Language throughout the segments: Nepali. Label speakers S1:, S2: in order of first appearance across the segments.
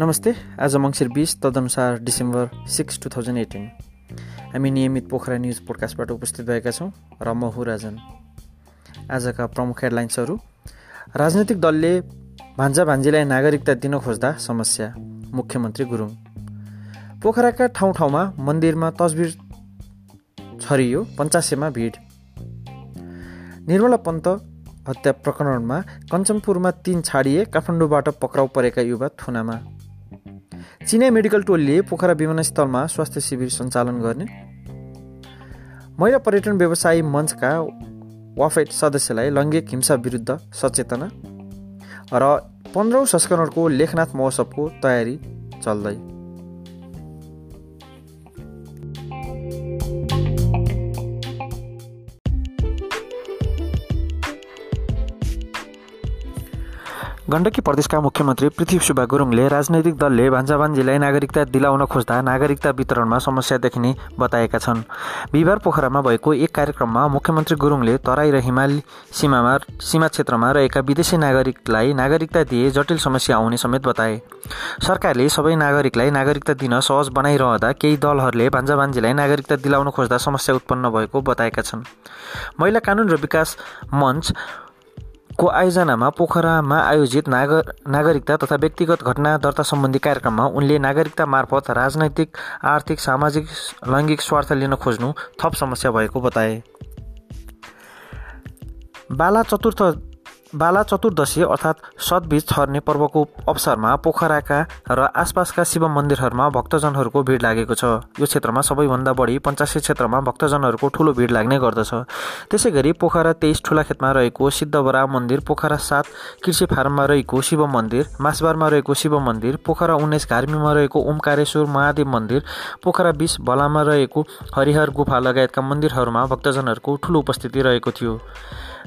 S1: नमस्ते आज मङ्सिर बिस तदनुसार December six two thousand eighteen हामी नियमित पोखरा न्युज पोडकास्टबाट उपस्थित भएका छौँ र म हुँ राजन। आजका प्रमुख हेडलाइन्सहरू राजनैतिक दलले भान्जा भान्जीलाई नागरिकता दिन खोज्दा समस्या मुख्यमन्त्री गुरुङ। पोखराका ठाउँ ठाउँमा मन्दिरमा तस्बिर छरियो पञ्चासेमा भिड। निर्मला पन्त हत्या प्रकरणमा कञ्चनपुरमा तिन छाडिए काठमाडौँबाट पक्राउ परेका युवा थुनामा। चिनिया मेडिकल टोलीले पोखरा विमानस्थलमा स्वास्थ्य शिविर सञ्चालन गर्ने। महिला पर्यटन व्यवसायी मञ्चका वाफेट सदस्यलाई लैङ्गिक हिंसा विरुद्ध सचेतना र पन्ध्रौँ संस्करणको लेखनाथ महोत्सवको तयारी चल्दै। गण्डकी प्रदेशका मुख्यमन्त्री पृथ्वी सुब्बा गुरुङले राजनैतिक दलले भान्जाभान्जीलाई नागरिकता दिलाउन खोज्दा नागरिकता वितरणमा समस्या देखिने बताएका छन्। बिहिबार पोखरामा भएको एक कार्यक्रममा मुख्यमन्त्री गुरुङले तराई र हिमाली सीमामा सीमा क्षेत्रमा रहेका विदेशी नागरिकलाई नागरिकता दिए जटिल समस्या आउने समेत बताए। सरकारले सबै नागरिकलाई नागरिकता दिन सहज बनाइरहँदा केही दलहरूले भान्जाभान्जीलाई नागरिकता दिलाउन खोज्दा समस्या उत्पन्न भएको बताएका छन्। महिला कानुन र विकास मञ्च को आयोजनामा पोखरामा आयोजित नागर नागरिकता तथा व्यक्तिगत घटना दर्ता सम्बन्धी कार्यक्रममा उनले नागरिकता मार्फत राजनैतिक आर्थिक सामाजिक लैङ्गिक स्वार्थ लिन खोज्नु थप समस्या भएको बताए। बाला चतुर्थ बाला चतुर्दशी अर्थात् सतबीज छर्ने पर्वको अवसरमा पोखराका र आसपासका शिव मन्दिरहरूमा भक्तजनहरूको भिड लागेको छ। यो क्षेत्रमा सबैभन्दा बढी पञ्चासी क्षेत्रमा भक्तजनहरूको ठुलो भिड लाग्ने गर्दछ। त्यसै गरी पोखरा तेइस ठुलाखेतमा रहेको सिद्धबरा मन्दिर पोखरा सात कृषि फार्ममा रहेको शिव मन्दिर मासबारमा रहेको शिव मन्दिर पोखरा उन्नाइस घार्मीमा रहेको ओमकारेश्वर महादेव मन्दिर पोखरा बिस भलामा रहेको हरिहर गुफा लगायतका मन्दिरहरूमा भक्तजनहरूको ठुलो उपस्थिति रहेको थियो।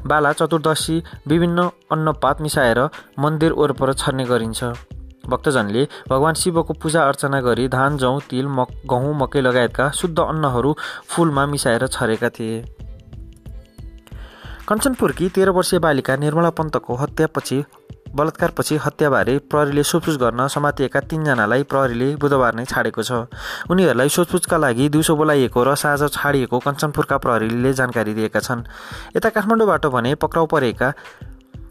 S1: बाला चतुर्दशी विभिन्न अन्नपात मिसाएर मन्दिर वरपर छर्ने गरिन्छ। भक्तजनले भगवान् शिवको पूजा अर्चना गरी धान जौँ तिल मक गहुँ मकै लगायतका शुद्ध अन्नहरू फुलमा मिसाएर छरेका थिए। कञ्चनपुरकी तेह्र वर्षीय बालिका निर्मला पन्तको हत्यापछि बलात्कारपछि हत्याबारे प्रहरीले सोधपुछ गर्न समातिएका तीनजनालाई प्रहरीले बुधबार नै छाडेको छ। उनीहरूलाई सोधपुछका लागि दिउँसो बोलाइएको र साँझ छाडिएको कञ्चनपुरका प्रहरीले जानकारी दिएका छन्। यता काठमाडौँबाट भने पक्राउ परेका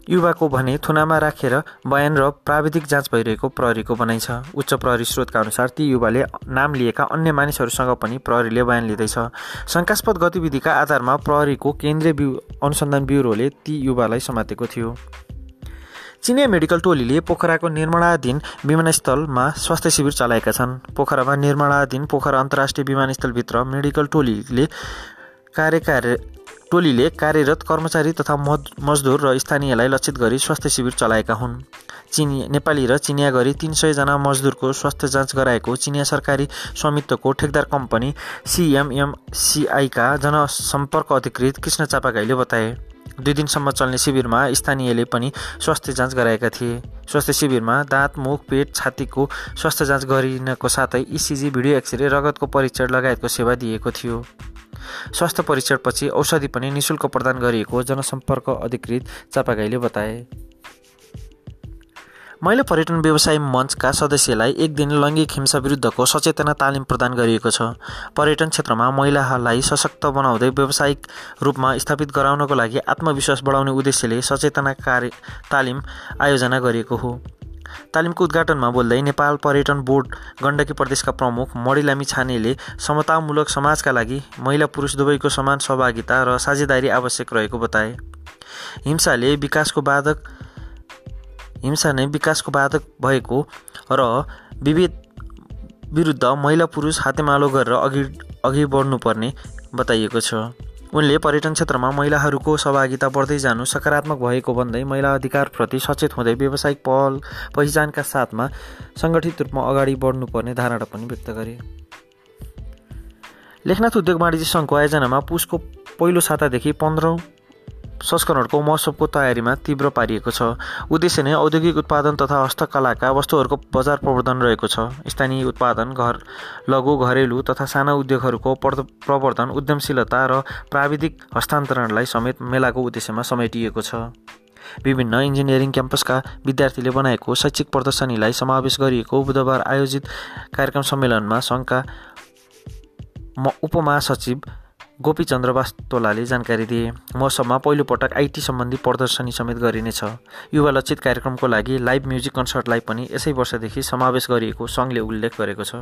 S1: युवाको भने थुनामा राखेर बयान र प्राविधिक जाँच भइरहेको प्रहरीको भनाइ छ। उच्च प्रहरी स्रोतका अनुसार ती युवाले नाम लिएका अन्य मानिसहरूसँग पनि प्रहरीले बयान लिँदैछ। शङ्कास्पद गतिविधिका आधारमा प्रहरीको केन्द्रीय अनुसन्धान ब्युरोले ती युवालाई समातेको थियो। चिनिया मेडिकल टोलीले पोखराको निर्माणाधीन विमानस्थलमा स्वास्थ्य शिविर चलाएका छन्। पोखरामा निर्माणाधीन पोखरा अन्तर्राष्ट्रिय विमानस्थलभित्र मेडिकल टोलीले कार्यकार्य टोलीले कार्यरत कर्मचारी तथा मजदुर र स्थानीयलाई लक्षित गरी स्वास्थ्य शिविर चलाएका हुन्। चिनी नेपाली र चिनिया गरी तिन सयजना मजदुरको स्वास्थ्य जाँच गराएको चिनिया सरकारी स्वामित्वको ठेकदार कम्पनी सिएमएमसिआईका जनसम्पर्क अधिकृत कृष्ण चापागाईले बताए दुई दिनसम्म चल्ने शिविरमा स्थानीयले पनि स्वास्थ्य जाँच गराएका थिए। स्वास्थ्य शिविरमा दाँत मुख पेट छातीको स्वास्थ्य जाँच गरिनको साथै इसिजी भिडियो एक्सरे रगतको परीक्षण लगायतको सेवा दिएको थियो। स्वास्थ्य परीक्षणपछि औषधि पनि निशुल्क प्रदान गरिएको जनसम्पर्क अधिकृत चापागाईले बताए। महिला पर्यटन व्यवसाय मञ्चका सदस्यलाई एक दिन लैङ्गिक हिंसा विरुद्धको सचेतना तालिम प्रदान गरिएको छ। पर्यटन क्षेत्रमा महिलाहरूलाई सशक्त बनाउँदै व्यावसायिक रूपमा स्थापित गराउनको लागि आत्मविश्वास बढाउने उद्देश्यले सचेतना कार्य तालिम आयोजना गरिएको हो। तालिमको उद्घाटनमा बोल्दै नेपाल पर्यटन बोर्ड गण्डकी प्रदेशका प्रमुख मणिलामी छानेले समतामूलक समाजका लागि महिला पुरुष दुवैको समान सहभागिता र साझेदारी आवश्यक रहेको बताए। हिंसाले विकासको बाधक हिंसा नै विकासको बाधक भएको र विभेद विरुद्ध महिला पुरुष हातेमालो गरेर अघि अघि बढ्नुपर्ने बताइएको छ। उनले पर्यटन क्षेत्रमा महिलाहरूको सहभागिता बढ्दै जानु सकारात्मक भएको भन्दै महिला अधिकारप्रति सचेत हुँदै व्यावसायिक पहल पहिचानका साथमा सङ्गठित रूपमा अगाडि बढ्नुपर्ने धारणा पनि व्यक्त गरे। लेखनाथ उद्योग वाणिज्य सङ्घको आयोजनामा पुसको पहिलो सातादेखि पन्ध्रौँ संस्करणको महोत्सवको तयारीमा तीव्र पारिएको छ। उद्देश्य नै औद्योगिक उत्पादन तथा हस्तकलाका वस्तुहरूको बजार प्रवर्धन रहेको छ। स्थानीय उत्पादन घर लघु घरेलु तथा साना उद्योगहरूको प्रवर्धन उद्यमशीलता र प्राविधिक हस्तान्तरणलाई समेत मेलाको उद्देश्यमा समेटिएको छ। विभिन्न इन्जिनियरिङ क्याम्पसका विद्यार्थीले बनाएको शैक्षिक प्रदर्शनीलाई समावेश गरिएको बुधबार आयोजित कार्यक्रम सम्मेलनमा सङ्घका उपमहासचिव गोपीचन्द्र वास्तोलाले जानकारी दिए महोत्सवमा पहिलोपटक आइटी सम्बन्धी प्रदर्शनी समेत गरिनेछ युवा लक्षित कार्यक्रमको लागि लाइभ म्युजिक कन्सर्टलाई पनि यसै वर्षदेखि समावेश गरिएको सङ्घले उल्लेख गरेको छ।